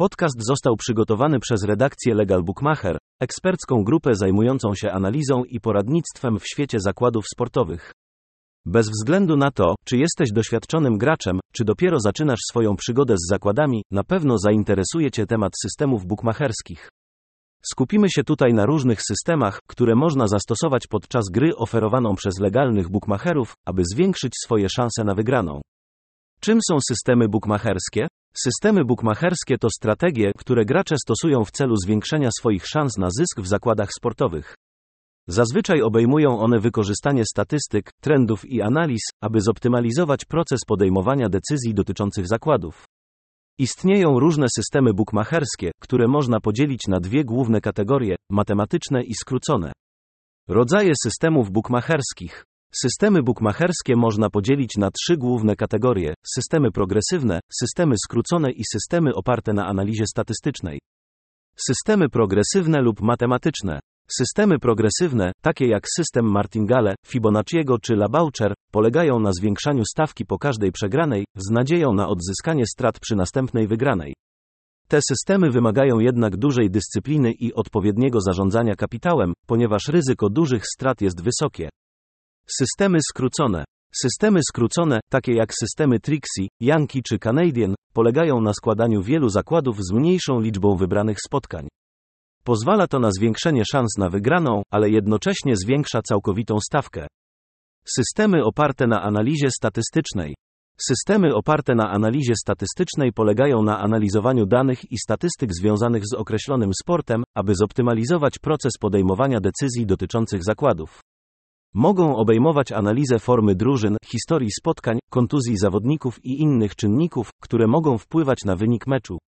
Podcast został przygotowany przez redakcję Legal Bookmacher, ekspercką grupę zajmującą się analizą i poradnictwem w świecie zakładów sportowych. Bez względu na to, czy jesteś doświadczonym graczem, czy dopiero zaczynasz swoją przygodę z zakładami, na pewno zainteresuje Cię temat systemów bukmacherskich. Skupimy się tutaj na różnych systemach, które można zastosować podczas gry oferowaną przez legalnych bukmacherów, aby zwiększyć swoje szanse na wygraną. Czym są systemy bukmacherskie? Systemy bukmacherskie to strategie, które gracze stosują w celu zwiększenia swoich szans na zysk w zakładach sportowych. Zazwyczaj obejmują one wykorzystanie statystyk, trendów i analiz, aby zoptymalizować proces podejmowania decyzji dotyczących zakładów. Istnieją różne systemy bukmacherskie, które można podzielić na dwie główne kategorie: matematyczne i skrócone. Rodzaje systemów bukmacherskich. Systemy bukmacherskie można podzielić na trzy główne kategorie: systemy progresywne, systemy skrócone i systemy oparte na analizie statystycznej. Systemy progresywne lub matematyczne. Systemy progresywne, takie jak system Martingale, Fibonacciego czy Laboucher, polegają na zwiększaniu stawki po każdej przegranej, z nadzieją na odzyskanie strat przy następnej wygranej. Te systemy wymagają jednak dużej dyscypliny i odpowiedniego zarządzania kapitałem, ponieważ ryzyko dużych strat jest wysokie. Systemy skrócone. Systemy skrócone, takie jak systemy Trixie, Yankee czy Canadian, polegają na składaniu wielu zakładów z mniejszą liczbą wybranych spotkań. Pozwala to na zwiększenie szans na wygraną, ale jednocześnie zwiększa całkowitą stawkę. Systemy oparte na analizie statystycznej. Systemy oparte na analizie statystycznej polegają na analizowaniu danych i statystyk związanych z określonym sportem, aby zoptymalizować proces podejmowania decyzji dotyczących zakładów. Mogą obejmować analizę formy drużyn, historii spotkań, kontuzji zawodników i innych czynników, które mogą wpływać na wynik meczu.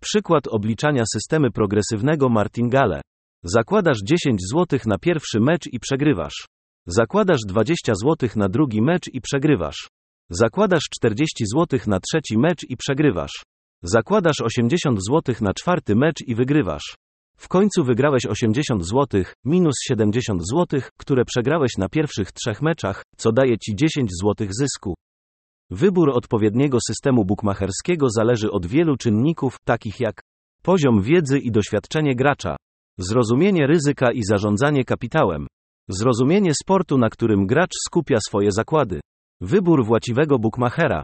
Przykład obliczania systemy progresywnego Martingale. Zakładasz 10 zł na pierwszy mecz i przegrywasz. Zakładasz 20 zł na drugi mecz i przegrywasz. Zakładasz 40 zł na trzeci mecz i przegrywasz. Zakładasz 80 zł na czwarty mecz i wygrywasz. W końcu wygrałeś 80 zł, minus 70 zł, które przegrałeś na pierwszych trzech meczach, co daje ci 10 zł zysku. Wybór odpowiedniego systemu bukmacherskiego zależy od wielu czynników, takich jak poziom wiedzy i doświadczenie gracza, zrozumienie ryzyka i zarządzanie kapitałem, zrozumienie sportu, na którym gracz skupia swoje zakłady, wybór właściwego bukmachera,